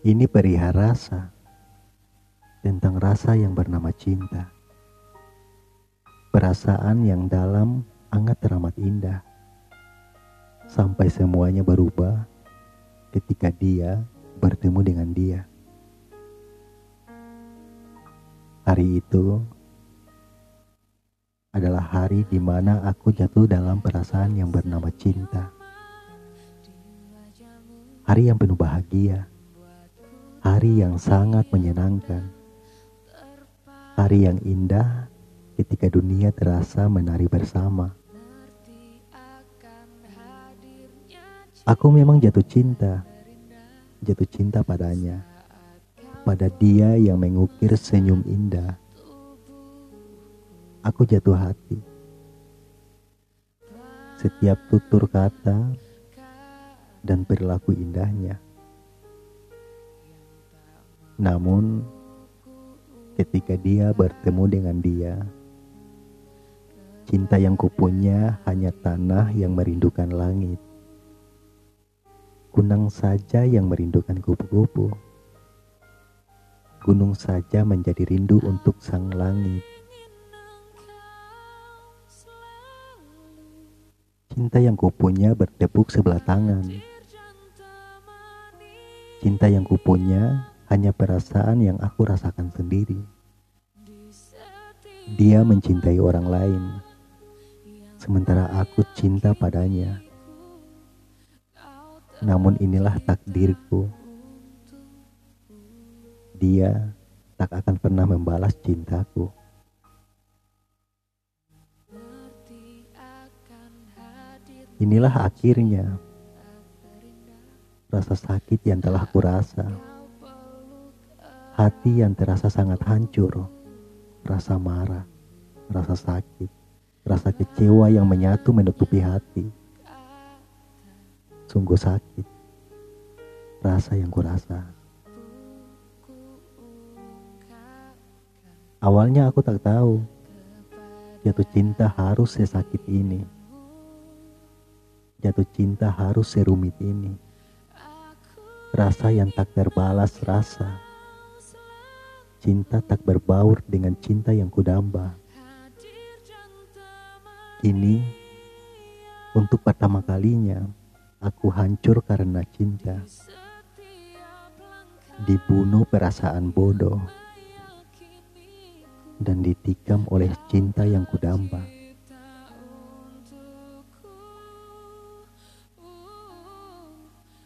Ini perihal rasa tentang rasa yang bernama cinta. Perasaan yang dalam sangat teramat indah. Sampai semuanya berubah ketika dia bertemu dengan dia. Hari itu adalah hari di mana aku jatuh dalam perasaan yang bernama cinta. Hari yang penuh bahagia hari yang sangat menyenangkan, hari yang indah ketika dunia terasa menari bersama. Aku memang jatuh cinta, jatuh cinta padanya, pada dia yang mengukir senyum indah. Aku jatuh hati. Setiap tutur kata dan perilaku indahnya. Namun, ketika dia bertemu dengan dia, cinta yang kupunya hanya tanah yang merindukan langit. Gunung saja yang merindukan kupu-kupu. Gunung saja menjadi rindu untuk sang langit. Cinta yang kupunya bertepuk sebelah tangan. Cinta yang kupunya hanya perasaan yang aku rasakan sendiri. Dia mencintai orang lain, sementara aku cinta padanya. Namun inilah takdirku. Dia tak akan pernah membalas cintaku. Inilah akhirnya rasa sakit yang telah kurasa. Hati yang terasa sangat hancur, rasa marah, rasa sakit, rasa kecewa yang menyatu menutupi hati. Sungguh sakit, rasa yang kurasa. Awalnya aku tak tahu, jatuh cinta harus sesakit ini. Jatuh cinta harus serumit ini. Rasa yang tak terbalas rasa Cinta tak berbaur dengan cinta yang kudamba. Ini untuk pertama kalinya aku hancur karena cinta. Dibunuh perasaan bodoh dan ditikam oleh cinta yang kudamba.